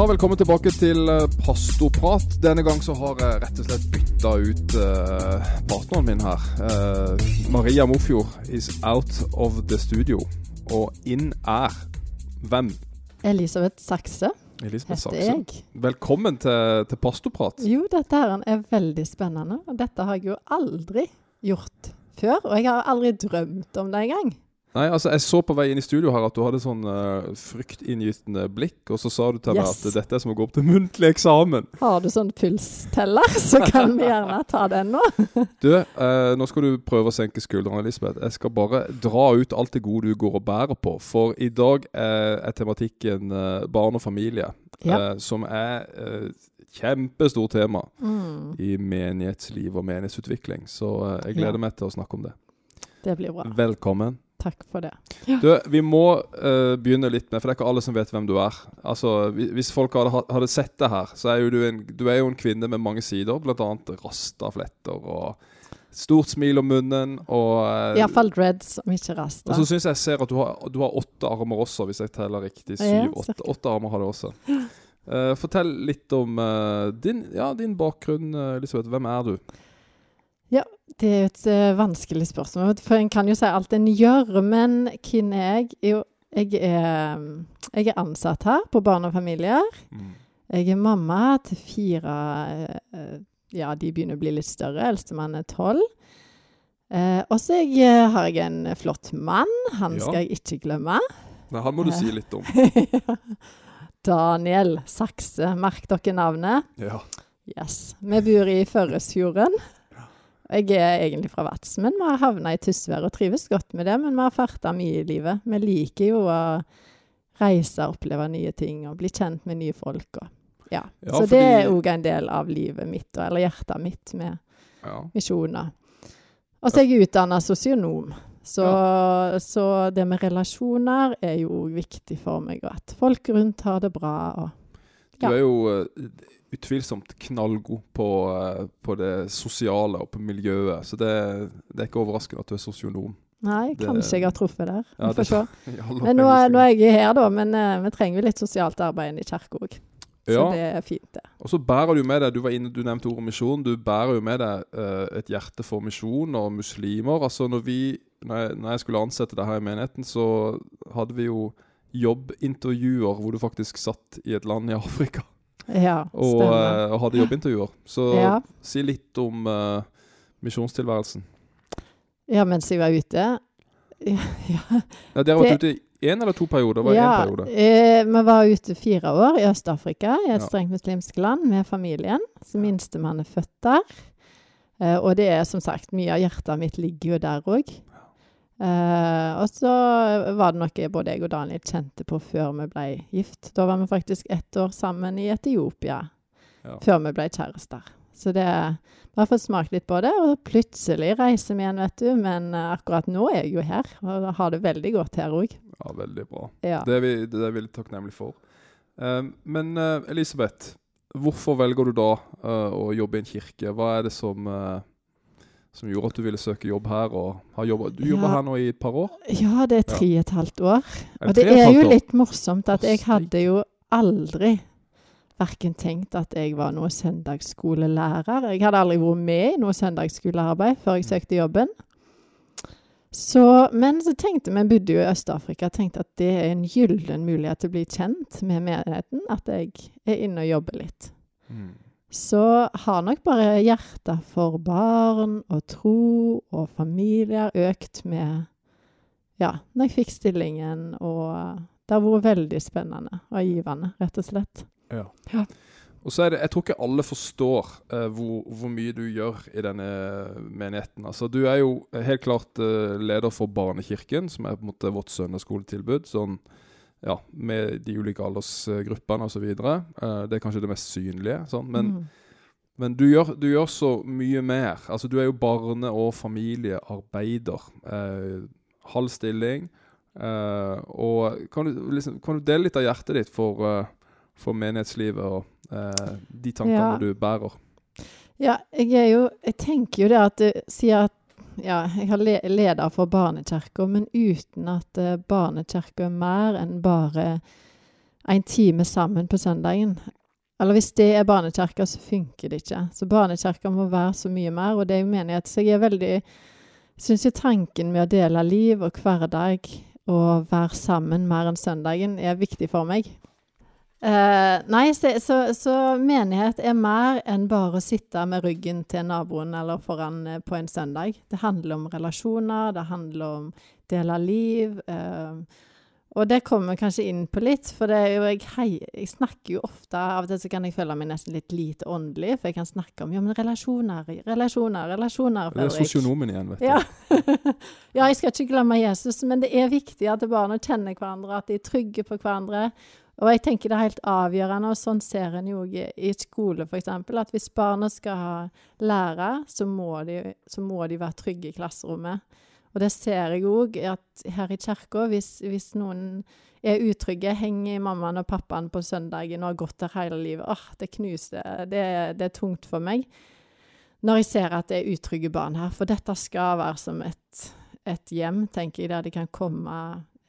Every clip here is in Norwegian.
Ja, velkommen tilbake til eh, Pastoprat. Denne gang så har jeg rett og slett bytta ut uh, partneren min her. Uh, Maria Mofjord is out of the studio. Og inn er hvem? Elisabeth Sakse Elisabeth Sakse. jeg. Velkommen til, til Pastoprat. Jo, dette her er veldig spennende. Og dette har jeg jo aldri gjort før. Og jeg har aldri drømt om det engang. Nei, altså Jeg så på vei inn i studio her at du hadde sånn uh, fryktinngytende blikk, og så sa du til meg at dette er som å gå opp til muntlig eksamen. Har du sånn pulsteller, så kan vi gjerne ta den nå. Du, uh, nå skal du prøve å senke skuldrene, Elisabeth. Jeg skal bare dra ut alt det gode du går og bærer på. For i dag er, er tematikken uh, barn og familie, Ja. som er uh, kjempestort tema Mm, i menighetsliv og menighetsutvikling. Så jeg gleder Ja. meg til å snakke om det. det blir bra. Velkommen. Takk for det. Du, vi må uh, begynne litt med, for det er ikke alle som vet hvem du er. Altså, Hvis folk hadde, hadde sett det her, så er jo du en, du er jo en kvinne med mange sider. Blant annet rastafletter og stort smil om munnen. Og, uh, Iallfall dreads, om ikke rasta. og så syns jeg jeg ser at du har, du har åtte armer også, hvis jeg teller riktig. Ja, åtte, åtte armer har du også. Uh, fortell litt om uh, din, ja, din bakgrunn, Elisabeth. Hvem er du? Det er jo et uh, vanskelig spørsmål, for en kan jo si alt en gjør. Men hvem er jeg? Jo, jeg er, jeg er ansatt her på Barn og familier. Jeg er mamma til fire uh, Ja, de begynner å bli litt større. Eldstemann er tolv. Uh, og så har jeg en flott mann. Han Ja. skal jeg ikke glemme. Nei, han må du si litt om. Daniel Sakse. Merk dere navnet. Ja. Yes. Vi bor i Førresfjorden. Jeg er egentlig fra Vats, men vi har havna i Tysvær og trives godt med det. Men vi har farta mye i livet. Vi liker jo å reise, oppleve nye ting og bli kjent med nye folk. Og, ja. Ja, Så fordi- det er òg en del av livet mitt, eller hjertet mitt, med ja. misjoner. Og så er jeg utdanna sosionom. Så, så det med relasjoner er jo òg viktig for meg, og at folk rundt har det bra. og Du Ja. er jo eh, utvilsomt knallgod på, eh, på det sosiale og på miljøet, så det, det er ikke overraskende at du er sosionom. Nei, Det- kanskje jeg har truffet der. Vi Ja, får se. Men nå, nå er jeg her, da. Men uh, vi trenger litt sosialt arbeid i kirka òg. Så Ja. det er fint, det. Og så bærer du med deg, du var inne, du nevnte ordet misjon, du bærer jo med deg uh, et hjerte for misjon og muslimer. Altså når vi, når jeg, når jeg skulle ansette deg her i menigheten, så hadde vi jo jobbintervjuer hvor du faktisk satt i et land i Afrika Ja, og, og hadde jobbintervjuer. Så Ja. si litt om uh, misjonstilværelsen. ja, mens jeg var ute Ja. ja. Ja, dere har vært ute i én eller to perioder? Var ja periode. eh, vi var ute fire år i Øst-Afrika, i et strengt muslimsk land, med familien. Så minstemann er født der. Eh, og det er som sagt Mye av hjertet mitt ligger jo der òg. Eh, og så var det noe både jeg og Daniel kjente på før vi ble gift. Da var vi faktisk ett år sammen i Etiopia Ja. før vi ble kjærester. Så det Vi har fått smakt litt på det, og plutselig reiser vi igjen, vet du. Men eh, akkurat nå er jeg jo her, og har det veldig godt her òg. Ja, veldig bra. Ja. Det er vi, det er vi litt takknemlige for. Uh, men uh, Elisabeth, hvorfor velger du da å jobbe i en kirke? Hva er det som, som gjorde at du ville søke jobb her? Og har jobbet, du jobber Ja. her nå i et par år? ja, det er tre og et halvt år. Og det er jo litt morsomt at jeg hadde jo aldri verken tenkt at jeg var noe søndagsskolelærer. Jeg hadde aldri vært med i noe søndagsskolearbeid før jeg søkte jobben. Så, men så tenkte vi bodde jo i Øst-Afrika tenkte at det er en gyllen mulighet til å bli kjent med menigheten. At jeg er inne og jobber litt. Mm. Så har nok bare hjertet for barn og tro og familier økt med Ja, når jeg fikk stillingen, og det har vært veldig spennende og givende, rett og slett. Ja. Ja. Og så er det, Jeg tror ikke alle forstår eh, hvor, hvor mye du gjør i denne menigheten. Altså, Du er jo helt klart eh, leder for Barnekirken, som er på en måte vårt søndagsskoletilbud. Sånn, ja, med de ulike aldersgruppene osv. Uh, det er kanskje det mest synlige. Sånn. Men, Mm. men du, gjør, du gjør så mye mer. Altså, Du er jo barne- og familiearbeider. Eh, halv stilling. Eh, og kan du, liksom, kan du dele litt av hjertet ditt for, eh, for menighetslivet og eh, de tankene Ja. du bærer? Ja, jeg er jo Jeg tenker jo det at du sier at ja, jeg har le leder for barnekirka, men uten at uh, barnekirka er mer enn bare en time sammen på søndagen. Eller hvis det er barnekirka, så funker det ikke. Så barnekirka må være så mye mer, og det er jo menighet. Så jeg er veldig Syns jo tanken med å dele liv og hverdag og være sammen mer enn søndagen er viktig for meg. Eh, nei, så, så, så, menighet er mer enn bare å sitte med ryggen til naboen eller foran uh, på en søndag. Det handler om relasjoner, det handler om del av liv. Uh, og det kommer kanskje inn på litt, for det jo jeg, hei, jeg snakker jo ofte Av og til så kan jeg føle meg nesten litt lite åndelig, for jeg kan snakke om ja, men relasjoner, relasjoner, relasjoner, Fredrik. Det er sosionomen igjen, vet du. Ja. ja, jeg skal ikke glemme Jesus, men det er viktig at barna kjenner hverandre, at de er trygge på hverandre. Og jeg tenker det er helt avgjørende, og sånn ser en jo i skole f.eks., at hvis barna skal lære, så må, de, så må de være trygge i klasserommet. Og det ser jeg òg her i kirka. Hvis, hvis, noen er utrygge, henger mammaen og pappaen på søndagen og har gått der hele livet Åh, det knuser. Det, det, er tungt for meg når jeg ser at det er utrygge barn her. For dette skal være som et, et hjem, tenker jeg, der de kan komme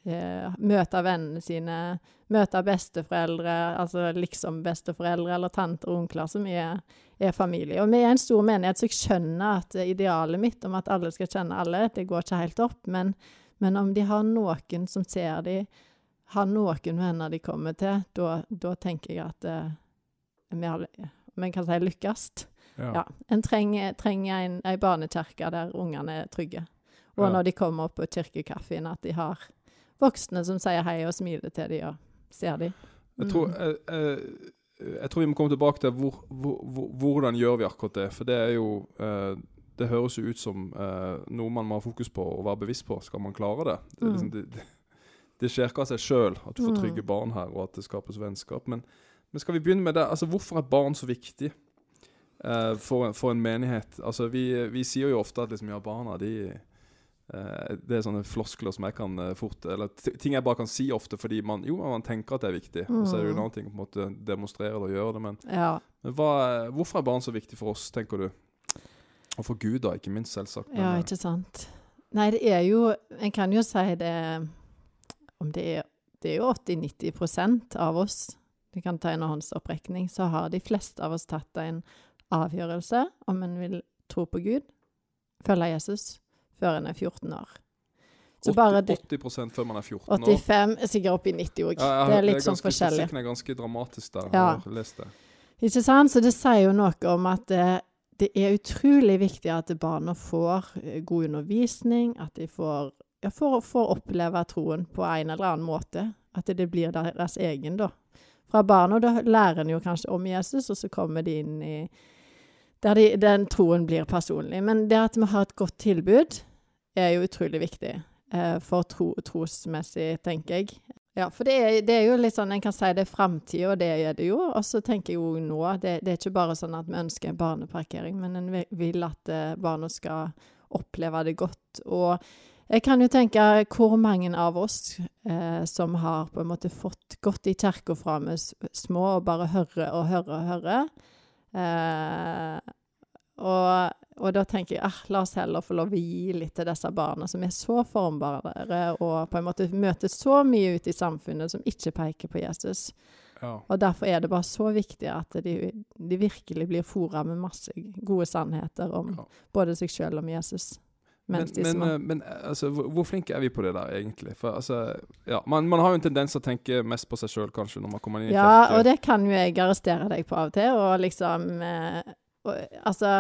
eh, møte vennene sine, møter besteforeldre, altså liksom besteforeldre eller tanter og onkler som er, er, familie. Og vi er en stor menighet, så jeg skjønner at idealet mitt om at alle skal kjenne alle, det går ikke helt opp. Men, men om de har noen som ser de, har noen venner de kommer til, da tenker jeg at eh, vi har, vi kan si lykkes. Ja. ja. En trenger, trenger en, en barnekirke der ungene er trygge. Og ja. når de kommer opp på kirkekaffen, at de har voksne som sier hei og smiler til dem og ser dem. Mm. Jeg, tror, jeg, jeg, jeg, tror, vi må komme tilbake til hvor, hvor, hvor, hvordan gjør vi akkurat det. For det er jo uh, Det høres jo ut som uh, noe man må ha fokus på og være bevisst på. Skal man klare det? Det, mm. liksom, det, det, skjer ikke av seg sjøl at du får mm. trygge barn her, og at det skapes vennskap. Men, men skal vi begynne med det? Altså, Hvorfor er barn så viktig uh, for, for, en menighet? Altså, vi, vi, sier jo ofte at liksom, ja, barna de det er sånne floskler som jeg kan uh, fort Eller ting jeg bare kan si ofte fordi man jo, man tenker at det er viktig. Mm. Og så er det jo en mm. annen ting å på en måte demonstrere det og gjøre det. Men, ja. men hva, hvorfor er barn så viktig for oss, tenker du? Og for Gud, da, ikke minst, selvsagt. Men, ja, eh, ikke sant. Nei, det er jo En kan jo si det om det er Det er jo 80-90% av oss, vi kan ta en håndsopprekning, så har de fleste av oss tatt en avgjørelse om en vil tro på Gud, følge Jesus før en er 14 år. Så 80, 80 før man er 14 år? 85, sikkert opp i 90 òg. Ja, det er litt sånn forskjellig. Statistikken er ganske dramatisk der. Ja. Jeg har lest det. Ikke sant? Så det sier jo noe om at det, det er utrolig viktig at barna får eh, god undervisning, at de får, får, får, oppleve troen på en eller annen måte. At det blir deres egen, da. Fra barna da lærer en jo kanskje om Jesus, og så kommer de inn i der de, den troen blir personlig. Men det at vi har et godt tilbud, er jo utrolig viktig eh, for tro, trosmessig, tenker jeg. Ja, for det er, det er, jo litt sånn En kan si det er framtida, og det er det jo. Og så tenker jeg jo nå det, det, er ikke bare sånn at vi ønsker en barneparkering, men en vil at eh, barna skal oppleve det godt. Og jeg kan jo tenke hvor mange av oss eh, som har på en måte fått gått i kirka fra vi små og bare høre og høre og høre. Eh, og og da tenker jeg ah, la oss heller få lov å gi litt til disse barna som er så formbare, og på en måte møter så mye ute i samfunnet som ikke peker på Jesus. Ja. Og derfor er det bare så viktig at de, de virkelig blir fora med masse gode sannheter om ja. både seg sjøl og om Jesus. Men, men, eh, men, eh, altså, hvor, hvor, flinke er vi på det der, egentlig? For altså, ja, man, man, har jo en tendens til å tenke mest på seg sjøl, kanskje, når man kommer inn i ja, kirke. Ja, og det kan jo jeg arrestere deg på av og til, og liksom eh, og, altså,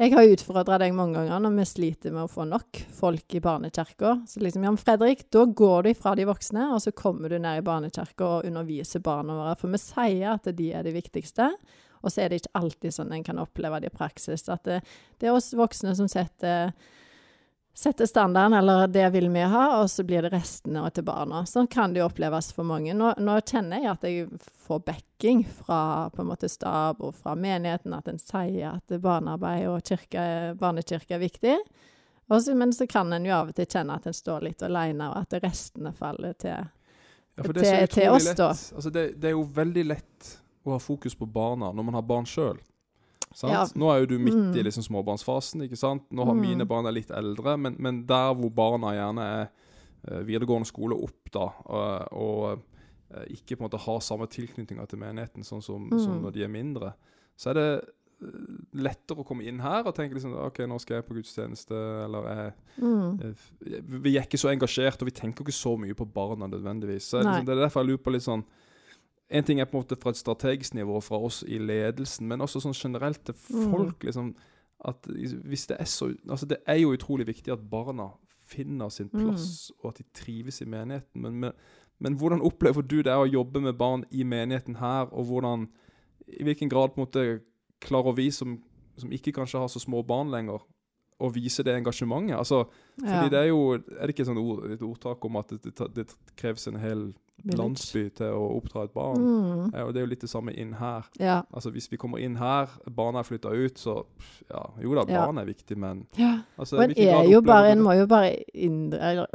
jeg har utfordra deg mange ganger når vi sliter med å få nok folk i barnekirka. Så liksom, ja, men Fredrik, da går du ifra de voksne, og så kommer du ned i barnekirka og underviser barna våre. For vi sier at de er de viktigste, og så er det ikke alltid sånn en kan oppleve det i praksis. At det, det er oss voksne som setter setter standarden, eller det vil vi ha, og så blir det restene til barna. Sånn kan det jo oppleves for mange. Nå, nå, kjenner jeg at jeg får backing fra på en måte stab og fra menigheten, at en sier at barnearbeid og kirke, barnekirke er viktig. Også, men så kan en jo av og til kjenne at en står litt alene, og at restene faller til, ja, til, til oss, da. Altså det, det er jo veldig lett å ha fokus på barna når man har barn sjøl. Ja. Nå er jo du midt mm. i liksom småbarnsfasen. ikke sant? Nå har mm. mine barn er litt eldre, men, men, der hvor barna gjerne er uh, videregående skole opp, da, og, og eh, ikke på en måte har samme tilknytninger til menigheten sånn som, Mm. som når de er mindre, så er det eh, lettere å komme inn her og tenke liksom OK, nå skal jeg på gudstjeneste, eller jeg, Mm. eh, Vi er ikke så engasjert, og vi tenker ikke så mye på barna nødvendigvis. Så liksom, Det er derfor jeg lurer på litt sånn En ting er på en måte fra et strategisk nivå fra oss i ledelsen, men også sånn generelt til Mm. folk. liksom, at hvis Det er så, altså det er jo utrolig viktig at barna finner sin Mm. plass, og at de trives i menigheten. Men, men, men hvordan opplever du det å jobbe med barn i menigheten her, og hvordan, i hvilken grad på en måte klarer vi som, som ikke kanskje har så små barn lenger, å vise det engasjementet? Altså, fordi Ja. det er jo Er det ikke et sånt ord, et ordtak om at det, det, det kreves en hel. Landsby til å oppdra et barn? Mm. Eh, og Det er jo litt det samme inn her. Ja. Altså Hvis vi kommer inn her, barna er flytta ut, så ja, Jo da, barn er viktig, men ja. altså, Men en er jo bare En må jo bare inndre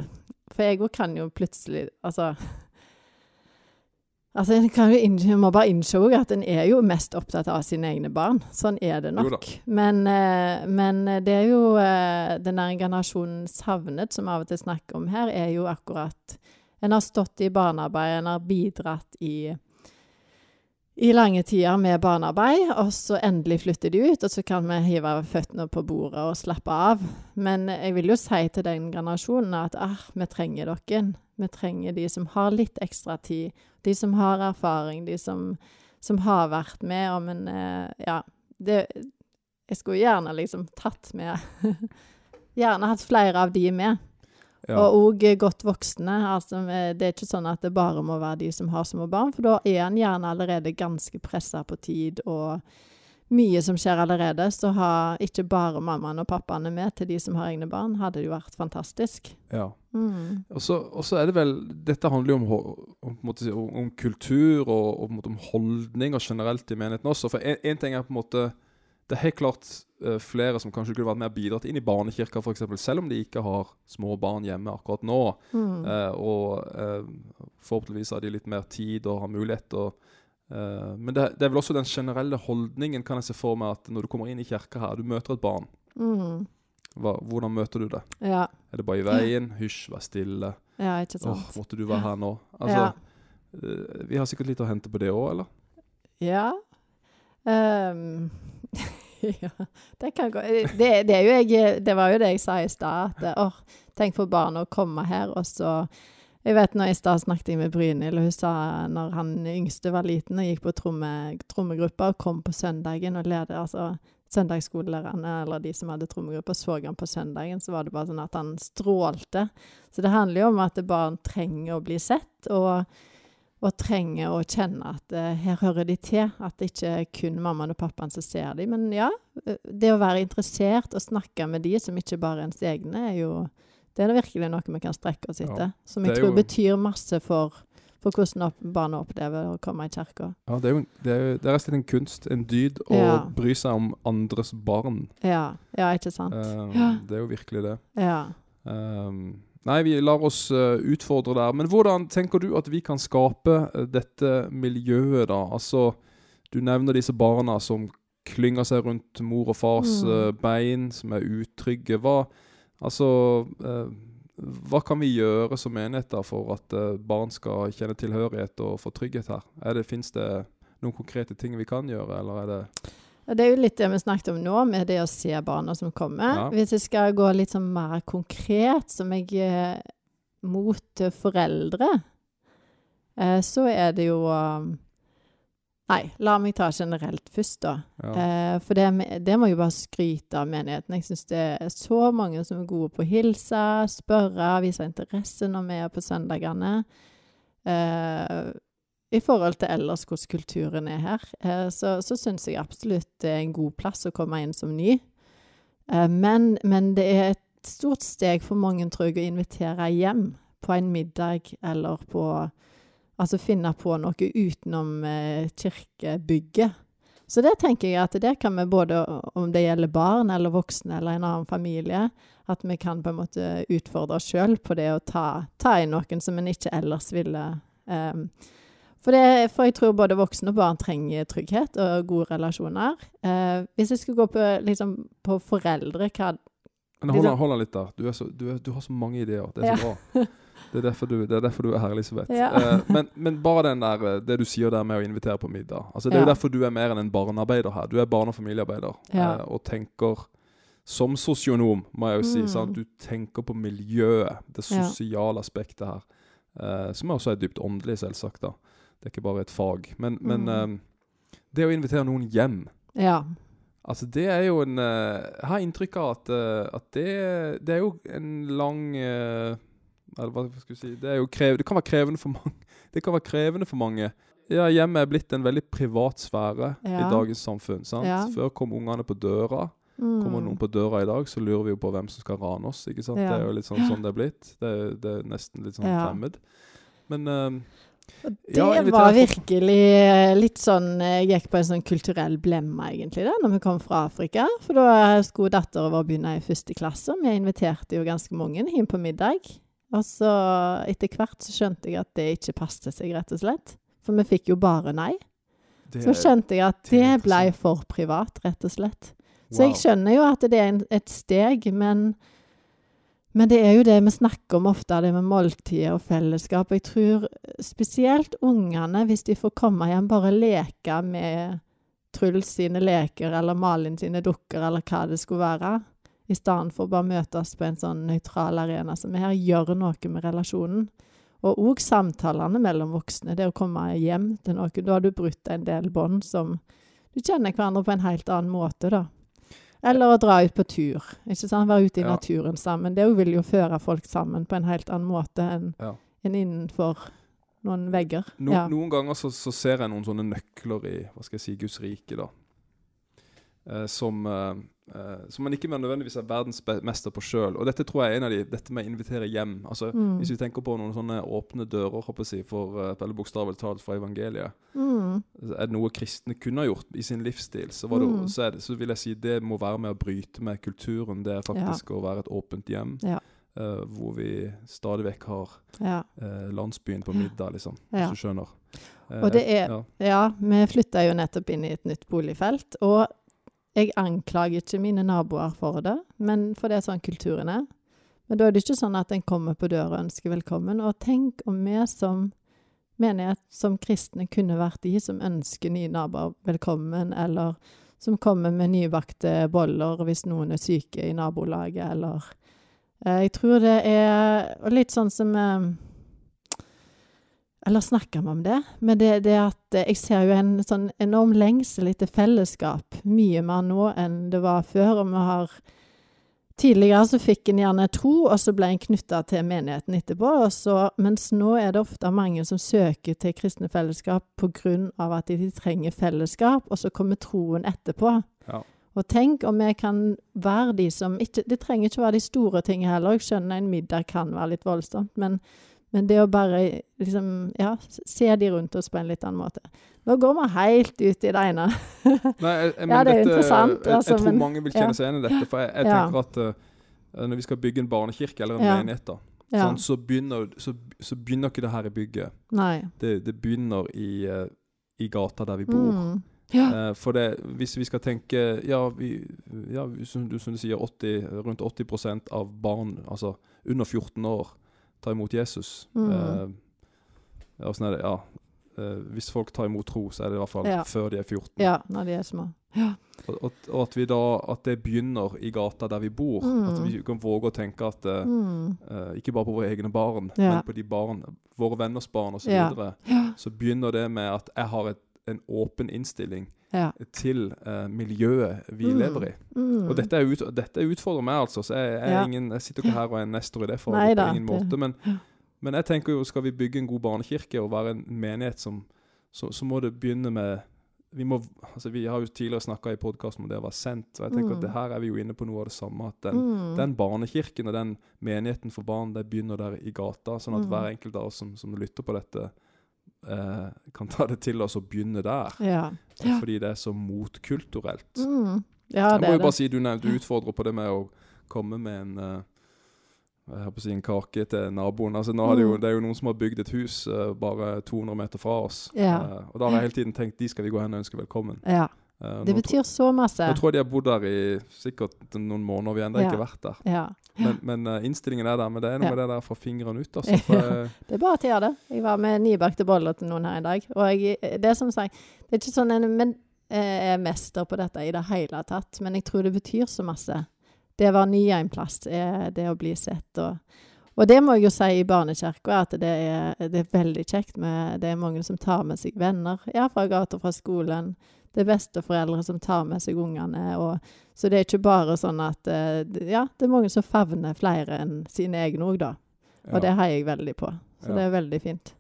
For jeg òg kan jo plutselig Altså Altså, en kan jo inn, må bare innse at en er jo mest opptatt av sine egne barn. Sånn er det nok. Men, eh, men det er jo eh, den der generasjonen savnet som av og til snakker om her, er jo akkurat En har stått i barnearbeid, en har bidratt i i lange tider med barnearbeid, og så endelig flytter de ut, og så kan vi hive føttene på bordet og slappe av. Men jeg vil jo si til den generasjonen at ah, vi trenger dere. Vi trenger de som har litt ekstra tid, de som har erfaring, de som, som har vært med om en eh, Ja, det Jeg skulle gjerne liksom tatt med Gjerne hatt flere av de med. Ja. Og òg godt voksne. Altså, eh, det er ikke sånn at det bare må være de som har små barn, for da er en gjerne allerede ganske pressa på tid og mye som skjer allerede. Så ha ikke bare mammaen og pappaene med til de som har egne barn, hadde jo vært fantastisk. ja. Mm. Og så er det vel Dette handler jo om, om, om, om kultur og, om holdninger generelt i menigheten også. For én ting er på en måte Det er helt klart eh, flere som kanskje kunne vært mer bidratt inn i barnekirka, f.eks., selv om de ikke har små barn hjemme akkurat nå. Mm. Eh, og eh, forhåpentligvis har de litt mer tid og har mulighet. Og, eh, men det, det er vel også den generelle holdningen, kan jeg se for meg, at når du kommer inn i kirka her, du møter et barn. Mm. Hva, hvordan møter du det? Ja. Er det bare i veien? Hysj, vær stille. ja, ikke sant. Åh, måtte du være her nå? Altså, ja. vi har sikkert litt å hente på det òg, eller? Ja. Ehm, ja, det kan gå det, det, jo jeg, det var jo det jeg sa i stad. At åh, tenk for barna å komme her, og så Jeg vet når i stad snakket jeg med Brynhild, og hun sa når han yngste var liten og gikk på tromme, trommegruppa og kom på søndagen og lærte altså søndagsskolelærerne eller de som hadde trommegruppa, så han på søndagen, så var det bare sånn at han strålte. Så det handler jo om at barn trenger å bli sett. og og trenger å kjenne at eh, her hører de til. At det ikke er kun mammaen og pappaen som ser dem. Men ja, eh, det å være interessert og snakke med de som ikke bare er ens egne, er jo det er virkelig noe vi kan strekke oss Ja. Som jeg tror jo- betyr masse for, for hvordan opp, barna opplever å komme i kirka. Ja, det er jo det er, det er rett og slett en kunst, en dyd, å Ja. bry seg om andres barn. Ja, ja ikke sant? Um, Ja. Det er jo virkelig det. Ja. Um, nei, vi lar oss eh, utfordre der. Men hvordan tenker du at vi kan skape eh, dette miljøet, da? Altså, du nevner disse barna som klynger seg rundt mor og fars Mm. eh, bein, som er utrygge. Hva, altså, hva kan vi gjøre som enheter for at barn skal kjenne tilhørighet og få trygghet her? Er det, Fins det noen konkrete ting vi kan gjøre, eller er det Det er jo litt det vi snakket om nå, med det å se barna som kommer. Ja. Hvis jeg skal gå litt sånn mer konkret, som jeg eh, mot foreldre, eh, så er det jo um, Nei, la meg ta generelt først, da. ja. Eh, for det, det må jeg bare skryte av menigheten. Jeg syns det er så mange som er gode på å hilse, spørre, vise interesse når vi er på søndagene. Eh, I forhold til ellers hvordan kulturen er her, eh, så, så syns jeg absolutt det er en god plass å komme inn som ny. Eh, men, men det er et stort steg for mange, tror jeg, å invitere hjem på en middag eller på Altså finne på noe utenom eh, kirkebygget. Så det tenker jeg at det kan vi både om det gjelder barn eller voksne eller en annen familie, at vi kan på en måte utfordre oss sjøl på det å ta, ta inn noen som en ikke ellers ville um, for, det, for jeg tror både voksne og barn trenger trygghet og gode relasjoner. Eh, hvis jeg skulle gå på, liksom, på foreldre hva Men hold, liksom- hold litt der. Du, så, du, er, du har så mange ideer. Det er så bra. Det er derfor du, det er, derfor du er her, Elisabeth. Ja. Eh, men, men bare den der, eh, det du sier der med å invitere på middag. Altså, det er jo Ja. derfor du er mer enn en barnearbeider her. Du er barne- og familiearbeider. Ja. Eh, og tenker som sosionom, må jeg jo si. Mm. Sant? Du tenker på miljøet, det Ja. sosiale aspektet her. Eh, som også er dypt åndelig, selvsagt. da. Det er ikke bare et fag. Men, men Mm. eh, det å invitere noen hjem Ja. Altså, det er jo en eh, Jeg har inntrykk av at, eh, at det, det er jo en lang eh, Eller hva skal vi si Det, krev, det kan være krevende for mange. Det kan være krevende for mange. Ja, Hjemmet er blitt en veldig privat sfære i dagens samfunn. sant? Ja. Før kom ungene på døra. Kommer noen Mm. på døra i dag, så lurer vi jo på hvem som skal rane oss. ikke sant? Ja. Det er jo litt sånn sånn det er blitt. Det, det er nesten litt sånn Ja. fremmed. Men Og det Ja, var virkelig eh, litt sånn Jeg gikk på en sånn kulturell blemme, egentlig, da når vi kom fra Afrika. For da skulle datteren vår begynne i første klasse, vi inviterte jo ganske mange inn på middag. Og så etter hvert så skjønte jeg at det ikke passet seg, rett og slett. For vi fikk jo bare nei. det Så skjønte jeg at det det ble for privat, rett og slett. Så wow. jeg skjønner jo at det er en, et steg, men, men det er jo det vi snakker om ofte, det med måltider og fellesskap. Jeg tror spesielt ungene, hvis de får komme hjem, bare leke med Truls sine leker eller Malin sine dukker eller hva det skulle være, i stedet for bare møtes på en sånn nøytral arena som her, gjør noe med relasjonen. Og òg samtalene mellom voksne. Det å komme hjem til noen. Da har du brutt en del bånd som Du kjenner hverandre på en helt annen måte, da. Eller å dra ut på tur. ikke sant? Være ute i Ja. naturen sammen. Det vil jo føre folk sammen på en helt annen måte enn Ja. en innenfor noen vegger. No, ja. Noen ganger så, så ser jeg noen sånne nøkler i hva skal jeg si, Guds rike, da. Eh, som, eh, eh, som man ikke nødvendigvis er verdensmester på sjøl. Og dette tror jeg er en av de Dette med å invitere hjem. Altså, Mm. Hvis vi tenker på noen sånne åpne dører, håper jeg, for, uh, eller bokstavelig talt fra evangeliet, Mm. er det noe kristne kunne ha gjort i sin livsstil, så, var det, Mm. så, det, så vil jeg si det må være med å bryte med kulturen. Det er faktisk å være et åpent hjem, Ja. Uh, hvor vi stadig vekk har ja. uh, landsbyen på middag, liksom. Ja. Hvis du skjønner. Eh, Og det er- ja. Ja, vi flytta jo nettopp inn i et nytt boligfelt. Og jeg anklager ikke mine naboer for det, men for det er sånn kulturen er. Men da er det ikke sånn at en kommer på døra og ønsker velkommen. Og tenk om vi som menighet, som kristne, kunne vært de som ønsker nye naboer velkommen, eller som kommer med nybakte boller hvis noen er syke i nabolaget, eller eh, Jeg tror det er litt sånn som eh, eller snakker vi om det? Men det, det at eh, jeg ser jo en sånn enorm lengsel etter fellesskap. Mye mer nå enn det var før. Og vi har Tidligere så fikk en gjerne tro, og så ble en knytta til menigheten etterpå. Så, mens nå er det ofte mange som søker til kristne fellesskap pga. at de trenger fellesskap, og så kommer troen etterpå. Ja. Og tenk om vi kan være de som ikke Det trenger ikke være de store tingene heller. Jeg skjønner en middag kan være litt voldsomt, men, men det å bare liksom Ja, se de rundt oss på en litt annen måte. Nå går vi helt ut i det ene. Nei, jeg, jeg, Ja, det er dette- interessant, Jeg, altså, jeg tror men- mange vil kjenne seg igjen i dette. For jeg, tenker at uh, når vi skal bygge en barnekirke eller en menighet, da, sånn, så, begynner, så, så begynner ikke det her i bygget. Det, det begynner i, uh, i gata der vi bor. Mm. Ja. Eh, for det, hvis vi skal tenke Ja, vi, ja som, du, som du sier, 80, rundt 80% av barn, altså under 14 år, tar imot Jesus. Mm. Eh, sånn det? Ja. Eh, hvis folk tar imot tro, så er det i hvert fall Ja. før de er 14. ja, når de er små. Ja. Og, og, og at vi da At det begynner i gata der vi bor. Mm. At vi kan våge å tenke at eh, Mm. eh, Ikke bare på våre egne barn, men på de barn, våre venners barn osv. Så, videre, så begynner det med at jeg har et, en åpen innstilling ja. til uh, miljøet vi Mm. lever i. Mm. Og dette, ut, dette utfordrer meg, altså. Så jeg, jeg, Ja. ingen, jeg sitter ikke her og er nestor i det forholdet Nei på ingen måte. Men, men jeg tenker jo, skal vi bygge en god barnekirke og være en menighet som Så, så må det begynne med vi, må, altså vi har jo tidligere snakka i podkasten om det å være sendt. Og jeg tenker Mm. at det her er vi jo inne på noe av det samme. At den, Mm. den barnekirken og den menigheten for barn, det begynner der i gata. Sånn at Mm. hver enkelt av oss som, som lytter på dette, eh, kan ta det til oss og begynne der. Ja. Ja. Fordi det er så motkulturelt. Mm. Ja, jeg må jo bare det. si, du, nevnt, du utfordrer på det med å komme med en eh, jeg holdt på å si en kake til naboen. Altså, nå mm. det, jo, det er jo noen som har bygd et hus uh, bare 200 meter fra oss. Ja. Uh, og da har jeg hele tiden tenkt de skal vi gå hen og ønske velkommen. Ja. Eh, Det betyr så masse. Nå tror jeg de har bodd der i sikkert noen måneder. Vi har ennå Ja. ikke vært der. Ja. Men, men uh, innstillingen er der. Men det er noe med det der fra fingrene ut. Altså, for, Det er bare at å gjøre det. Jeg var med nybakte boller til noen her i dag. Og jeg, det er som sagt Det er ikke sånn en men, eh, er mester på dette i det hele tatt, men jeg tror det betyr så masse. Det å være ny en plass, det å bli sett. Og, og det må jeg jo si i barnekirka, at det er, det er veldig kjekt. Med, det er mange som tar med seg venner ja, fra gata, fra skolen. Det er besteforeldre som tar med seg ungene. Og, så det er ikke bare sånn at eh, Ja, det er mange som favner flere enn sine egne òg, da. Og det heier jeg veldig på. Så Ja. det er veldig fint.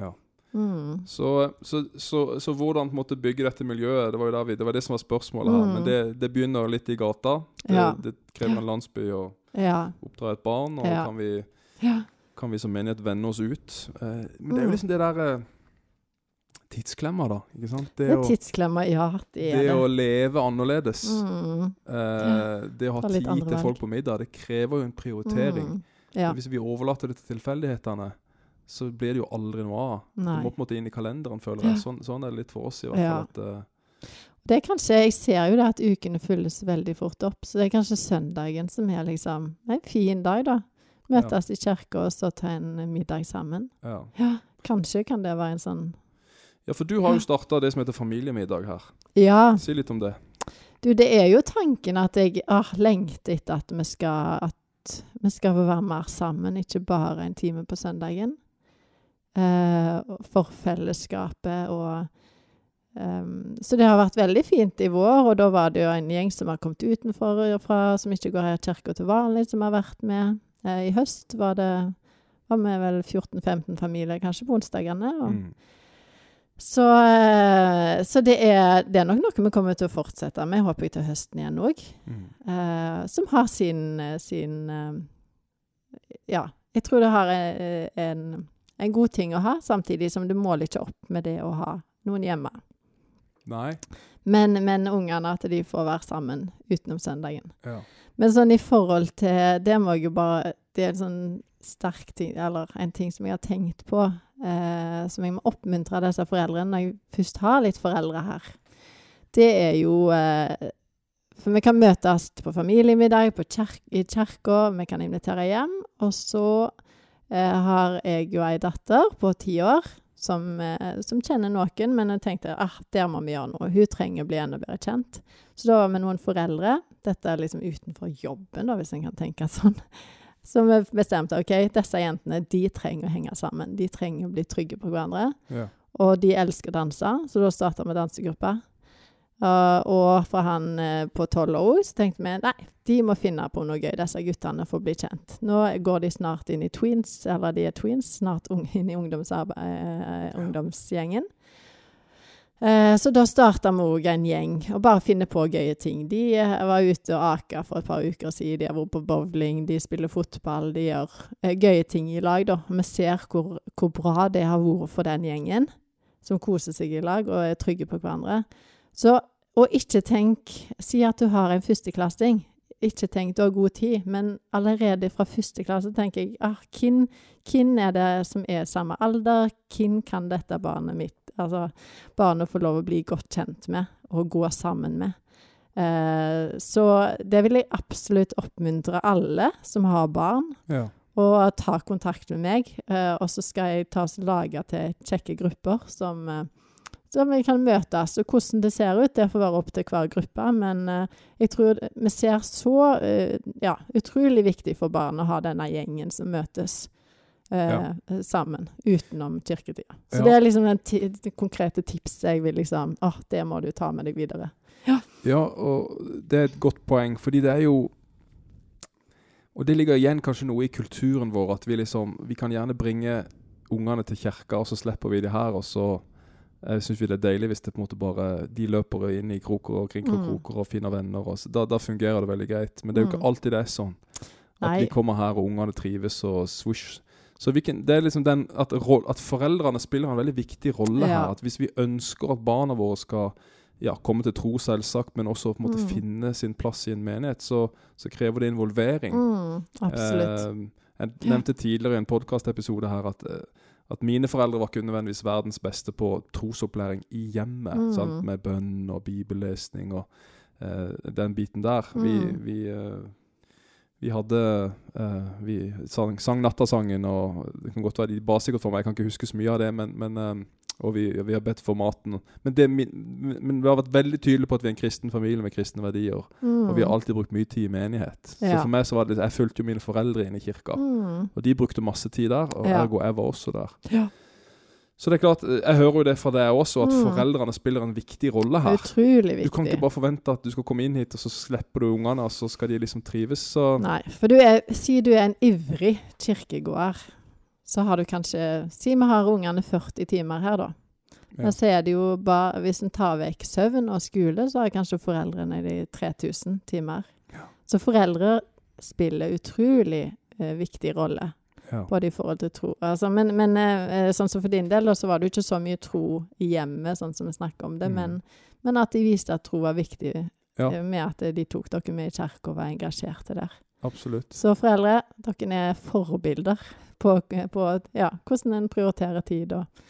ja. Mm. Så, så, så, så hvordan på en måte bygge dette miljøet, det var jo der vi, det var det som var spørsmålet her. Mm. Men det, det begynner litt i gata. Det, Ja. det krever en landsby å Ja. oppdra et barn. Og Ja. kan, vi, ja. kan vi som menighet vende oss ut? Eh, men det er jo Mm. liksom det der eh, tidsklemma, da. ikke sant? Det, Det å, tidsklemmer, ja. Det det det. å leve annerledes. Mm. Eh, det å ha tid til folk på middag, det krever jo en prioritering. Mm. Ja. Hvis vi overlater det til tilfeldighetene, så blir det jo aldri noe av. Nei. må på en måte inn i kalenderen, føler jeg. Sånn, sånn er det litt for oss, i hvert Ja. fall. At, uh, Det er kanskje, Jeg ser jo det at ukene fylles veldig fort opp, så det er kanskje søndagen som er liksom en fin dag, da. Møtes i kirka og så ta en middag sammen. ja. Ja, kanskje kan det være en sånn ja, for du har jo starta det som heter familiemiddag her. Ja. Si litt om det. Du, det er jo tanken at jeg ah, lengter etter at vi skal at vi skal få være mer sammen, ikke bare en time på søndagen. Eh, for fellesskapet og um, Så det har vært veldig fint i vår, og da var det jo en gjeng som har kommet utenfor fra, som ikke går her i kirka til vanlig, som har vært med. Eh, I høst var det var vi vel 14-15 familier kanskje på onsdagene. Mm. så, eh, så det, er, det er nok noe vi kommer til å fortsette med, håper jeg, til høsten igjen òg. Mm. Uh, som har sin, sin uh, Ja, jeg tror det har en, en god ting å ha, samtidig som du måler ikke opp med det å ha noen hjemme. Nei. Men, men ungene, at de får være sammen utenom søndagen. Ja. Men sånn i forhold til Det må jeg jo bare Det er en sånn sterk ting, eller en ting som jeg har tenkt på, eh, som jeg må oppmuntre disse foreldrene når jeg først har litt foreldre her. Det er jo eh, For vi kan møtes på familiemiddag på kjerk, i kirka, vi kan invitere hjem. Og så eh, har jeg jo ei datter på ti år som, eh, som kjenner noen, men jeg tenkte ah, der må vi gjøre noe. Hun trenger å bli enda bedre kjent. Så da var vi noen foreldre. Dette er liksom utenfor jobben, da, hvis en kan tenke sånn. Så vi bestemte ok, disse jentene de trenger å henge sammen. De trenger å bli trygge på hverandre. Ja. Og de elsker å danse, så da starta vi dansegruppa. Uh, og for han uh, på tolv år så tenkte vi nei, de må finne på noe gøy, disse guttene, for å bli kjent. Nå går de snart inn i tweens, eller de er tweens, snart inn i uh, ungdomsgjengen. Eh, så da starta vi òg en gjeng, og bare finne på gøye ting. De eh, var ute og aka for et par uker siden, de har vært på bowling, de spiller fotball, de gjør eh, gøye ting i lag, da. Vi ser hvor, hvor bra det har vært for den gjengen, som koser seg i lag og er trygge på hverandre. Så, og ikke tenk Si at du har en førsteklassing. Ikke tenk du har god tid, men allerede fra første klasse tenker jeg ah, hvem, hvem er det som er samme alder? Hvem kan dette barnet mitt Altså barnet få lov å bli godt kjent med og gå sammen med. Eh, så det vil jeg absolutt oppmuntre alle som har barn, Ja. å ta kontakt med meg. Eh, og så skal jeg ta oss lage til kjekke grupper som, eh, som vi kan møtes. Og hvordan det ser ut, det får være opp til hver gruppe. Men eh, jeg tror vi ser så eh, ja, utrolig viktig for barn å ha denne gjengen som møtes. eh, sammen utenom kirketida. Så Ja. det er liksom den det konkrete tipset jeg vil liksom Å, det må du ta med deg videre. Ja, og det er et godt poeng, fordi det er jo Og det ligger igjen kanskje noe i kulturen vår, at vi liksom Vi kan gjerne bringe ungene til kirka, og så slipper vi de her, og så jeg syns det er deilig hvis det på en måte bare de løper inn i kroker og kring og Mm. og finner venner. Og så, da, da fungerer det veldig greit. Men det er jo Mm. ikke alltid det er sånn. At Nei. vi kommer her og ungene trives og swoosh. Så kan, det er liksom den at, at foreldrene spiller en veldig viktig rolle Ja. her. At hvis vi ønsker at barna våre skal ja, komme til tro, selvsagt, men også på en måte Mm. finne sin plass i en menighet, så, så krever det involvering. Mm, absolutt. Eh, Jeg nevnte tidligere i en podkastepisode her at, eh, at mine foreldre var ikke nødvendigvis verdens beste på trosopplæring i hjemmet. Mm. Sant? Med bønn og bibellesning og uh, den biten der. Vi, Mm. vi, eh, vi hadde uh, Vi sang, sang nattasangen, og det kan godt være de ba sikkert for meg, jeg kan ikke huske så mye av det, men, men og vi, vi har bedt for maten. Men, det, men vi har vært veldig tydelige på at vi er en kristen familie med kristne verdier. Mm. Og vi har alltid brukt mye tid i menighet. Så for meg så var det Jeg fulgte jo mine foreldre inn i kirka. mm. Og de brukte masse tid der, og Ja. ergo jeg var også der. Ja. Så det er klart, eh, jeg hører jo det fra deg også, at Mm. foreldrene spiller en viktig rolle her. Utrolig viktig. Du kan ikke bare forvente at du skal komme inn hit, og så slipper du ungene, og så skal de liksom trives. Så Nei, for du er, si du er en ivrig kirkegåer, så har du kanskje Si vi har ungene 40 timer her, da. Ja. Så er det jo bare Hvis en tar vekk søvn og skole, så har kanskje foreldrene de 3000 timer. Ja. Så foreldre spiller utrolig eh, viktig rolle, ja. både i forhold til tro altså, Men, men eh, sånn som for din del, så var det jo ikke så mye tro i hjemmet, sånn som vi snakker om det, Mm. men, men at de viste at tro var viktig, eh, med at de tok dere med i kirka og var engasjerte der. Absolutt. Så foreldre, dere er forbilder på, på ja, hvordan en prioriterer tid. Og,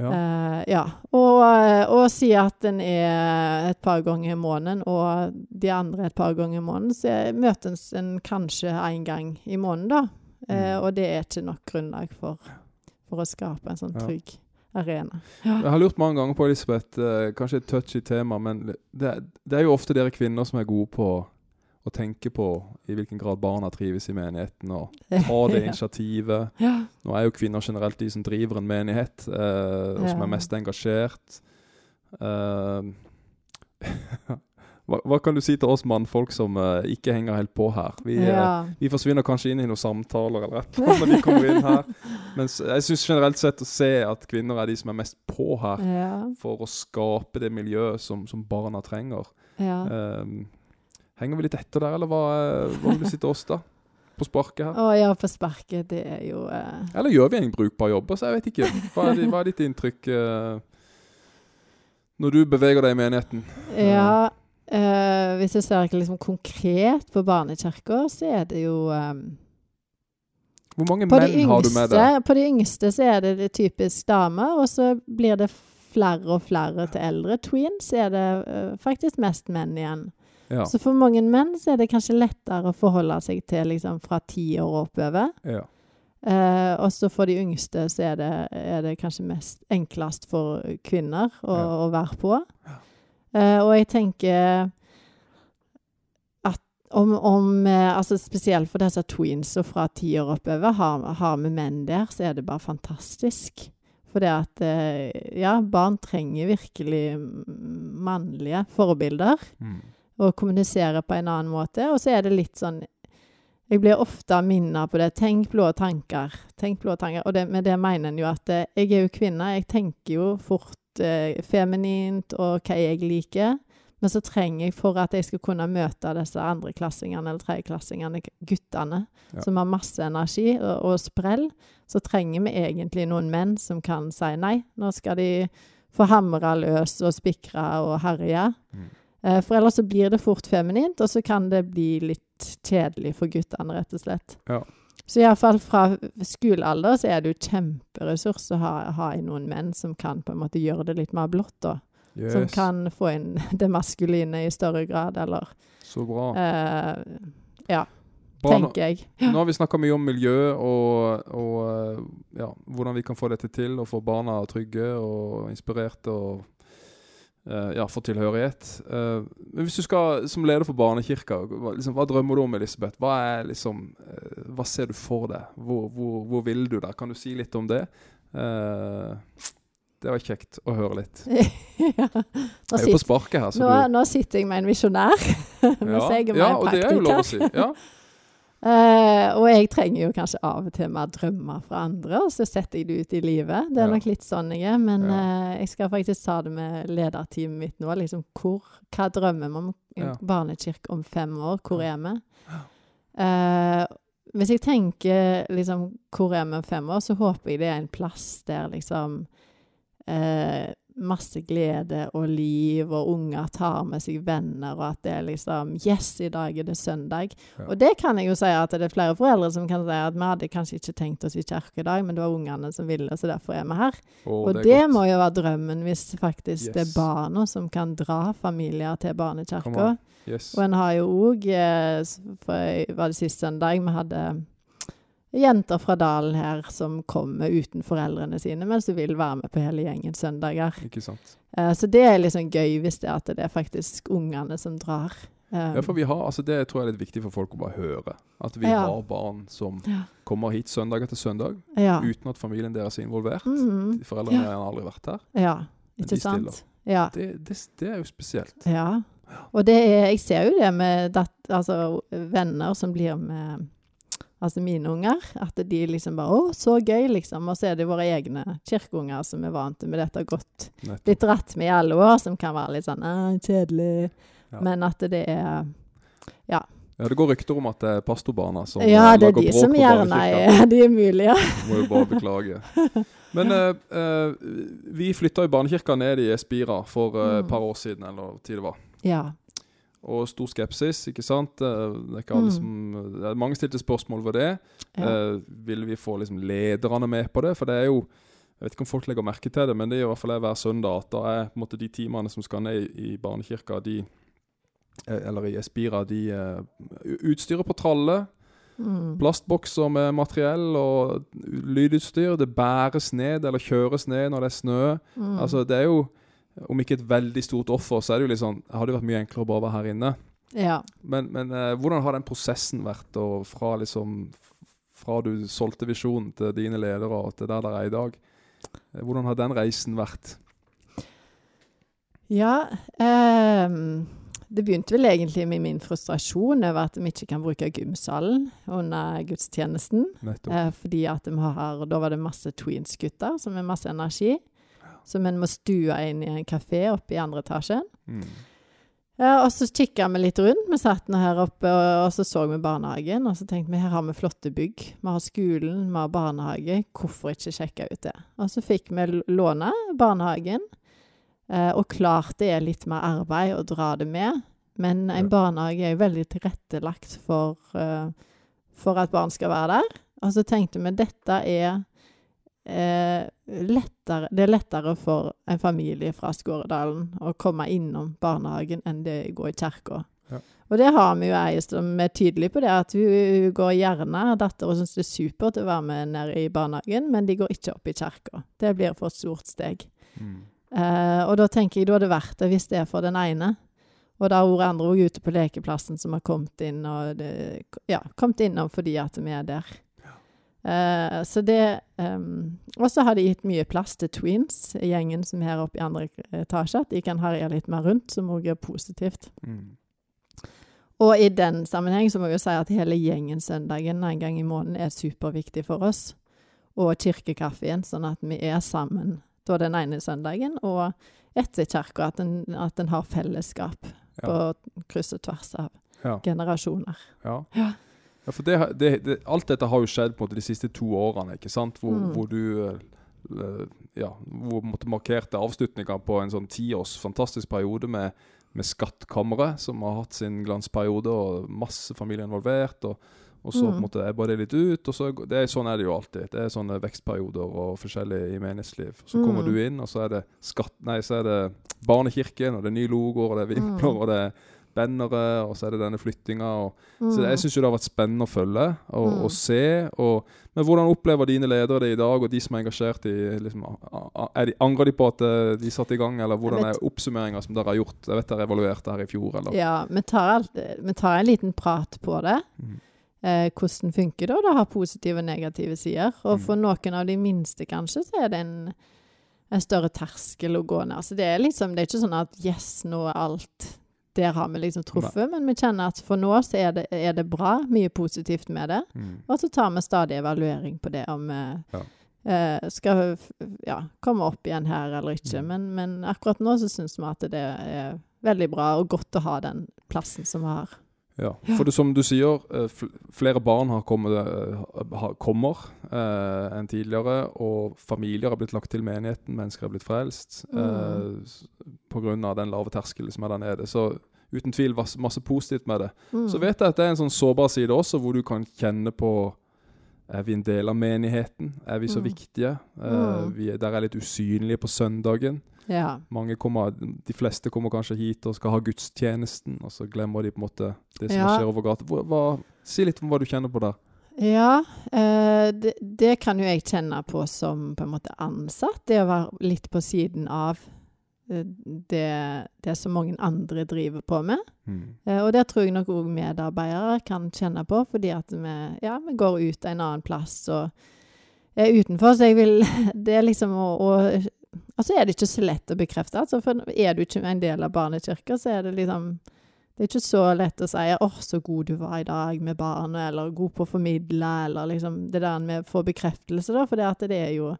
Ja. Uh, ja. og, eh, og si at en er et par ganger i måneden, og de andre et par ganger i måneden, så møtes en kanskje én gang i måneden, da. Mm. Uh, og det er ikke nok grunnlag for, for å skape en sånn Ja. trygg arena. Jeg har lurt mange ganger på, Elisabeth, uh, kanskje et touchy tema, men det, det er jo ofte dere kvinner som er gode på å tenke på i hvilken grad barna trives i menigheten, og ta det initiativet. Ja. Nå er jo kvinner generelt de som driver en menighet, eh, og som er mest engasjert. Eh, hva, hva kan du si til oss mannfolk som eh, ikke henger helt på her? Vi, eh, vi forsvinner kanskje inn i noen samtaler eller et eller annet når vi kommer inn her. Men jeg syns generelt sett å se at kvinner er de som er mest på her for å skape det miljøet som, som barna trenger. ja. Eh, henger vi litt etter der, eller hva, hva vil du si til oss, da? På sparket her? Å ja, på sparket, det er jo uh... Eller gjør vi en brukbar jobb? Altså, jeg vet ikke. Hva er, hva er ditt inntrykk uh, når du beveger deg i menigheten? Ja, uh, hvis jeg ser liksom konkret på barnekirka, så er det jo um, Hvor mange menn yngste, har du med deg? på de yngste så er det, det typisk damer, og så blir det flere og flere til eldre. Tweens er det eh, faktisk mest menn igjen. Ja. Så for mange menn så er det kanskje lettere å forholde seg til liksom fra ti år og oppover. ja. Eh, og så for de yngste så er det, er det kanskje mest enklest for kvinner å, Ja. å være på. Eh, og jeg tenker at om, om eh, altså Spesielt for disse tweens og fra ti år oppover, har, har vi menn der, så er det bare fantastisk. For det at eh, Ja, barn trenger virkelig mannlige forbilder Mm. Og kommunisere på en annen måte. Og så er det litt sånn Jeg blir ofte minnet på det. Tenk blå tanker. Tenk blå tanker. Og det, med det mener en jo at eh, jeg er jo kvinne. Jeg tenker jo fort eh, feminint og hva jeg liker. Men så trenger jeg, for at jeg skal kunne møte disse andreklassingene eller tredjeklassingene, guttene, Ja. som har masse energi og, og sprell, så trenger vi egentlig noen menn som kan si nei. Nå skal de få hamre løs og spikre og herje. Mm. Eh, For ellers så blir det fort feminint, og så kan det bli litt kjedelig for guttene, rett og slett. Ja. Så iallfall fra skolealder så er det jo kjemperessurs å ha, ha i noen menn som kan på en måte gjøre det litt mer blått, da. Som kan få inn det maskuline i større grad, eller Så bra. eh, Ja, bra tenker jeg. Nå har vi snakka mye om miljø og, og eh, ja, hvordan vi kan få dette til og få barna trygge og inspirerte og eh, ja, for tilhørighet. Uh, men hvis du skal, som leder for barnekirka, hva, liksom, hva drømmer du om, Elisabeth? Hva, er, liksom, uh, hva ser du for deg? Hvor, hvor, hvor vil du der? Kan du si litt om det? Det var kjekt å høre litt. ja. Nå, Jeg er jo på sparket her, så nå, du nå sitter jeg med en visjonær, mens jeg er mer ja, og det er jo lov å si. Ja. Eh, og jeg trenger jo kanskje av og til mer drømmer fra andre, og så setter jeg det ut i livet. Det er Ja. nok litt sånn jeg er, men Ja. eh, jeg skal faktisk ta det med lederteamet mitt nå. Liksom, hvor, hva drømmer vi om Ja. barnekirke om fem år? Hvor er vi? Eh, hvis jeg tenker liksom, hvor er vi om fem år, så håper jeg det er en plass der liksom eh, masse glede og liv, og unger tar med seg venner, og at det er liksom Yes, i dag er det søndag. Ja. Og det kan jeg jo si at det er flere foreldre som kan si at vi hadde kanskje ikke tenkt oss i kirke i dag, men det var ungene som ville, så derfor er vi her. Oh, og det, det, må jo være drømmen hvis faktisk det er barna som kan dra familier til barnekirka. Yes. Og en har jo òg eh, For jeg var det sist søndag vi hadde jenter fra dalen her som kommer uten foreldrene sine, men som vil være med på hele gjengen søndager. Ikke sant. Eh, så det er liksom gøy hvis det er at det er faktisk ungene som drar. Eh, Ja, for vi har, altså Det tror jeg er litt viktig for folk å bare høre. At vi Ja. har barn som Ja. kommer hit søndag etter søndag ja. uten at familien deres er involvert. Mhm. Foreldrene Ja. har aldri vært her. ja. Ikke sant? Ja. Det, det, det er jo spesielt. Ja. Og det er, jeg ser jo det med dat, altså, venner som blir med Altså mine unger. At de liksom bare 'Å, så gøy', liksom. Og så er det våre egne kirkeunger som er vant med dette godt Nettopp. blitt dratt med i alle år, som kan være litt sånn «Æ, 'Kjedelig'. Ja. Men at det er Ja, Ja, Det går rykter om at det er pastorbarna som Ja, eh, det er de som på gjerne er De er mulige, ja. Må jo bare beklage. Men eh, eh, vi flytta jo barnekirka ned i Espira for eh, et Mm. par år siden, eller hva tid det var. Ja. Og stor skepsis, ikke sant. Eh, Det er ikke alle Mm. som er Mange stilte spørsmål ved det. ja. Eh, vil vi få liksom lederne med på det? For det er jo Jeg vet ikke om folk legger merke til det, men det er i hvert fall hver søndag at da er på en måte de timene som skal ned i, i barnekirka, de eh, Eller i Espira, de eh, utstyret på tralle. Mm. Plastbokser med materiell og lydutstyr. Det bæres ned eller kjøres ned når det er snø. Mm. Altså Det er jo, om ikke et veldig stort offer, så er det jo litt sånn Det hadde vært mye enklere å bare være her inne. ja. Men, men eh, hvordan har den prosessen vært, og fra liksom Fra du solgte visjonen til dine ledere og til der dere er i dag? Eh, Hvordan har den reisen vært? Ja ehm, Det begynte vel egentlig med min frustrasjon over at vi ikke kan bruke gymsalen under gudstjenesten. Eh, fordi at vi har Da var det masse tweens-gutter som har masse energi. Som en må stue inn i en kafé oppe i andre etasjen. Mm. Ja, og så kikka vi litt rundt. Vi satt nå her oppe, og, og så så vi barnehagen. Og så tenkte vi her har vi flotte bygg. Vi har skolen, vi har barnehage. Hvorfor ikke sjekke ut det? Og så fikk vi låne barnehagen. Eh, og klart det er litt mer arbeid å dra det med. Men en barnehage er jo veldig tilrettelagt for, eh, for at barn skal være der. Og så tenkte vi dette er eh, lettere, det er lettere for en familie fra Skåredalen å komme innom barnehagen enn det å gå i kirka. Ja. Og det har vi jo ei som er tydelig på det, at hun, hun går gjerne Dattera syns det er supert å være med nede i barnehagen, men de går ikke opp i kirka. Det blir for et stort steg. Mm. Eh, og da tenker jeg da er det verdt det hvis det er for den ene. Og da har vært andre òg ute på lekeplassen som har kommet inn og det, ja, kommet innom fordi at vi er der. Eh, så det um, Og så har de gitt mye plass til tweens, gjengen som er her oppe i andre etasje. At de kan herje litt mer rundt, som òg er positivt. Mm. Og i den sammenheng så må jeg jo si at hele gjengen søndagen en gang i måneden er superviktig for oss. Og kirkekaffen, sånn at vi er sammen da den ene søndagen, og etter kirka. At, at en har fellesskap Ja. på kryss og tvers av Ja. generasjoner. Ja. Ja. Ja, for det, det, det, alt dette har jo skjedd på en måte de siste to årene, ikke sant? Hvor, Mm. hvor du eh, ja, hvor måtte markerte avslutninga på en sånn tiårs fantastisk periode med, med Skattkammeret, som har hatt sin glansperiode, og masse familie involvert. Og, og så på en Mm. måte ebber det litt ut. og så, det er, Sånn er det jo alltid. Det er sånne vekstperioder og forskjellig i menighetsliv. Så kommer Mm. du inn, og så er det skatt, nei, så er det Barnekirken, og det er nye logoer, og det er vimpler, Mm. og det er bannere, og så er det denne flyttinga. Mm. så jeg syns det har vært spennende å følge og, Mm. og se. Og, men hvordan opplever dine ledere det i dag, og de som er engasjert i liksom, er de, Angrer de på at eh, de satte i gang, eller hvordan er oppsummeringa som dere har gjort? Jeg vet dere evaluerte her i fjor, eller? Ja, vi tar, alt, vi tar en liten prat på det. Mm. Eh, hvordan funker det, og det har positive og negative sider. Og for noen av de minste, kanskje, så er det en, en større terskel å gå ned. Så det er liksom, det er ikke sånn at yes, nå er alt Der har vi liksom truffet, men vi kjenner at for nå så er det, er det bra. Mye positivt med det. Mm. Og så tar vi stadig evaluering på det, om vi Ja. eh, skal ja, komme opp igjen her eller ikke. Mm. Men, men akkurat nå så syns vi at det er veldig bra og godt å ha den plassen som vi har. Ja, for det, som du sier, eh, flere barn har kommet, eh, har, kommer eh, enn tidligere. Og familier har blitt lagt til menigheten, mennesker har blitt frelst. Mm. Eh, Pga. den lave terskelen som er der nede. Så uten tvil masse positivt med det. Mm. Så vet jeg at det er en sånn sårbar side også, hvor du kan kjenne på er vi en del av menigheten? Er vi så mm. viktige? Uh, vi er, der er litt usynlige på søndagen. Ja. Kommer, De fleste kommer kanskje hit og skal ha gudstjenesten, og så glemmer de på en måte det som ja. skjer over gata. Si litt om hva du kjenner på der. Ja, uh, det, det, kan jo jeg kjenne på som på en måte ansatt. Det å være litt på siden av det, det som mange andre driver på med. Mm. Eh, og det tror jeg nok òg medarbeidere kan kjenne på, fordi at vi, ja, vi går ut en annen plass og er utenfor. Så jeg vil Det er liksom å, å Altså er det ikke så lett å bekrefte. Altså, for er du ikke en del av barnekirka, så er det liksom Det er ikke så lett å si 'Å, oh, så god du var i dag med barnet', eller 'god på å formidle', eller liksom det der med å få bekreftelse, da. For det, at det er jo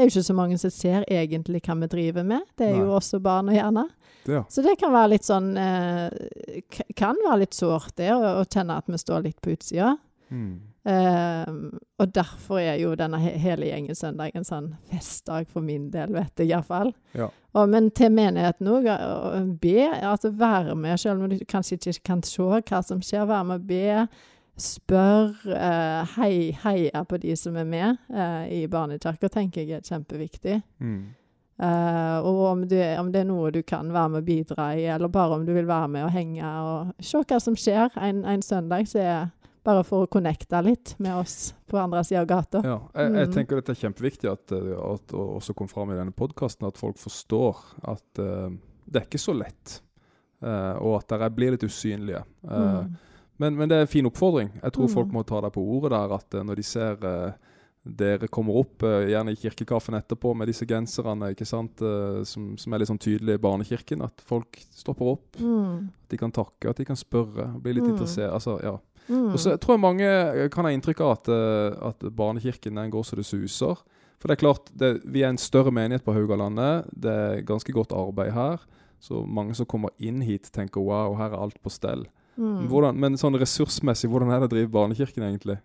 det er jo ikke så mange som ser egentlig hva vi driver med. Det er Nei. jo også barn og hjerne. Ja. Så det kan være litt sånn eh, Kan være litt sårt, det, å, å, kjenne at vi står litt på utsida. Mm. Eh, og derfor er jo denne he hele gjengen søndag en sånn festdag for min del, vet jeg iallfall. Ja. men til menigheten òg, be, altså være med, selv om du kanskje ikke kan se hva som skjer, være med å be spør, uh, hei, heia på de som er med uh, i barnekirka, tenker jeg er kjempeviktig. Mm. Uh, og om, du, om, det er noe du kan være med å bidra i, eller bare om du vil være med og henge og se hva som skjer en, en søndag, så er bare for å connecte litt med oss på andre sida av gata. Ja, jeg, jeg, mm. tenker dette er kjempeviktig at, at, å også kom fram i denne podkasten, at folk forstår at uh, det er ikke så lett, uh, og at dere blir litt usynlige. Uh, mm. Men, men, det er en fin oppfordring. Jeg tror mm. folk må ta deg på ordet der. At uh, når de ser uh, dere kommer opp, uh, gjerne i kirkekaffen etterpå med disse genserne ikke sant, som, som, er litt sånn tydelige i barnekirken, at folk stopper opp. Mm. At de kan takke, at de kan spørre, bli litt mm. interessert. Altså, ja. Mm. Og så tror jeg mange kan ha inntrykk av at, at barnekirken den går så det suser. For det er klart, det, vi er en større menighet på Haugalandet. Det er ganske godt arbeid her. Så mange som kommer inn hit, tenker wow, her er alt på stell. Mm. Hvordan, men sånn ressursmessig, hvordan er det å drive barnekirken egentlig?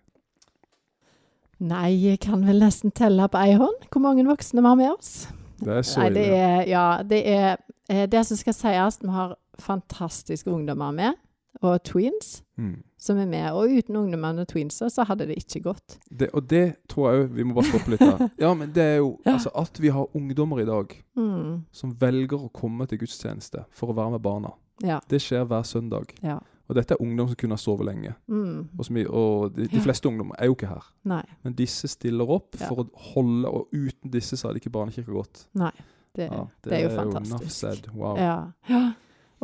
Nei, jeg kan vel nesten telle på ei hånd hvor mange voksne vi har med oss. Det er så Nei, det er, ja, det er eh, det som skal sies. Vi har fantastiske ungdommer med, og twins mm. som er med. Og uten ungdommene og tweensa, så hadde det ikke gått. Det, og det tror jeg òg Vi må bare stoppe litt der. Ja, men det er jo altså, At vi har ungdommer i dag mm. som velger å komme til gudstjeneste for å være med barna. Ja. Det skjer hver søndag. Ja. Og dette er ungdom som kunne ha sovet lenge. Mm. Og, vi, og de, de, fleste ungdommer er jo ikke her. Nei. Men disse stiller opp ja. for å holde, og uten disse så hadde ikke barnekirka gått. Nei, det, ja, det, det er jo fantastisk. Jo wow. ja. ja.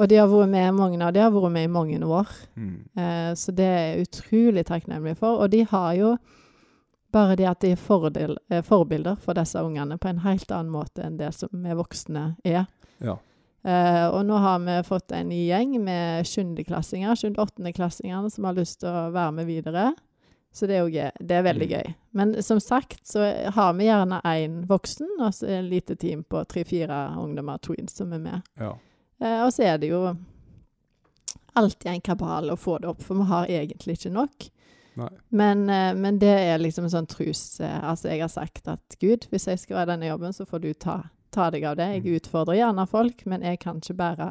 Og de har vært med mange av de har vært med i mange år. Mm. Eh, så det er jeg utrolig takknemlig for. Og de har jo bare det at de er fordel, eh, forbilder for disse ungene på en helt annen måte enn det som vi voksne er. Ja. Uh, og nå har vi fått en ny gjeng med 7.-klassinger, 7.-8.-klassingene som har lyst til å være med videre. Så det er, jo, det er veldig mm. gøy. Men som sagt så har vi gjerne én voksen og så et lite team på tre-fire ungdommer, tweens, som er med. Ja. Uh, og så er det jo alltid en kabal å få det opp, for vi har egentlig ikke nok. Men, uh, men, det er liksom en sånn trus Altså, jeg har sagt at Gud, hvis jeg skal være denne jobben, så får du ta ta deg av det. Jeg mm. utfordrer gjerne folk, men jeg kan ikke bære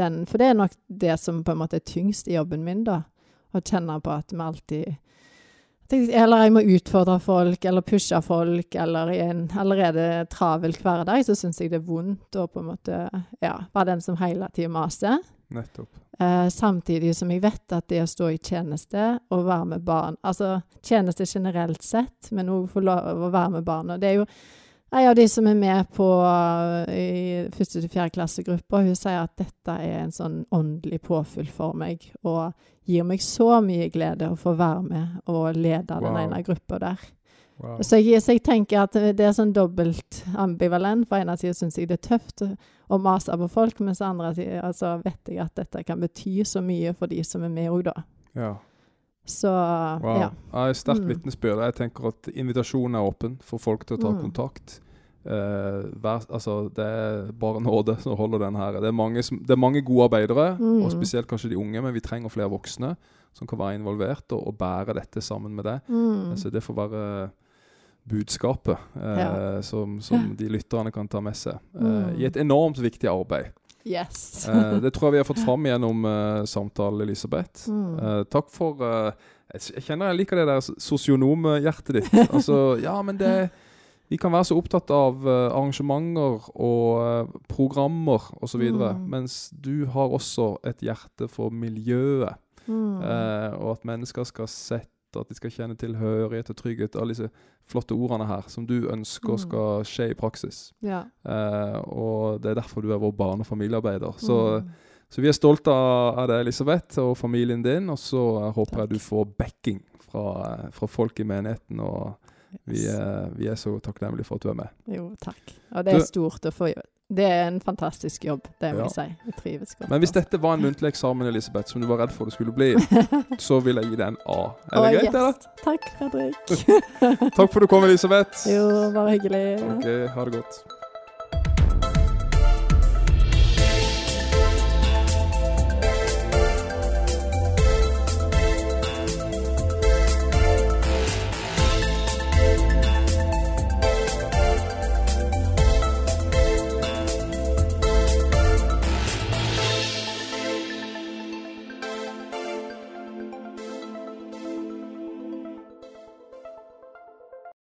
den. For det er nok det som på en måte er tyngst i jobben min, da. Å kjenne på at vi alltid eller jeg må utfordre folk, eller pushe folk, eller i en allerede travel hverdag, så syns jeg det er vondt å på en måte ja, være den som hele tida maser. Nettopp. Eh, samtidig som jeg vet at det å stå i tjeneste og være med barn Altså tjeneste generelt sett, men òg få lov å være med barna. Det er jo Ei av de som er med på uh, i første til fjerde klassegruppa, hun sier at dette er en sånn åndelig påfyll for meg, og gir meg så mye glede å få være med og lede wow. den ene gruppa der. Wow. Så, jeg, så, jeg, tenker at det er sånn dobbelt ambivalent. På ene sida syns jeg det er tøft å mase på folk, mens på andre sida altså, vet jeg at dette kan bety så mye for de som er med òg, da. Ja. Så wow. ja. ja Sterkt mm. vitnesbyrd. Jeg tenker at invitasjonen er åpen for folk til å ta mm. kontakt. eh, vær, altså, det er bare nåde som holder den her. Det er mange, som, det er mange gode arbeidere, Mm. og spesielt kanskje de unge, men vi trenger flere voksne som kan være involvert og, og bære dette sammen med deg. Mm. Så det får være budskapet eh, Ja. som, som de lytterne kan ta med seg. Eh, Mm. I et enormt viktig arbeid. Yes. Eh, det tror jeg vi har fått fram gjennom uh, samtalen, Elisabeth. Mm. Eh, takk for jeg, kjenner jeg liker det der sosionomhjertet ditt. Altså, ja, men det Vi kan være så opptatt av arrangementer og programmer osv., Mm. mens du har også et hjerte for miljøet. Mm. Eh, og at mennesker skal sette, at de skal kjenne tilhørighet og trygghet. Alle disse flotte ordene her som du ønsker Mm. skal skje i praksis. ja. Eh, og det er derfor du er vår barne- og familiearbeider. Så, Mm. så vi er stolte av, deg, Elisabeth, og familien din. Og så håper håper jeg du får backing fra, eh, fra folk i menigheten. Og vi er, vi er så takknemlige for at du er med. Jo, takk. Og det er stort å få. Det er en fantastisk jobb, det må Ja. jeg si. Jeg trives godt. Men hvis altså. dette var en muntlig eksamen, Elisabeth, som du var redd for det skulle bli, så vil jeg gi deg en A. Er det det greit, eller? yes. Takk, Fredrik. Takk for at du kom, Elisabeth. jo, bare hyggelig. Ok, ha det godt.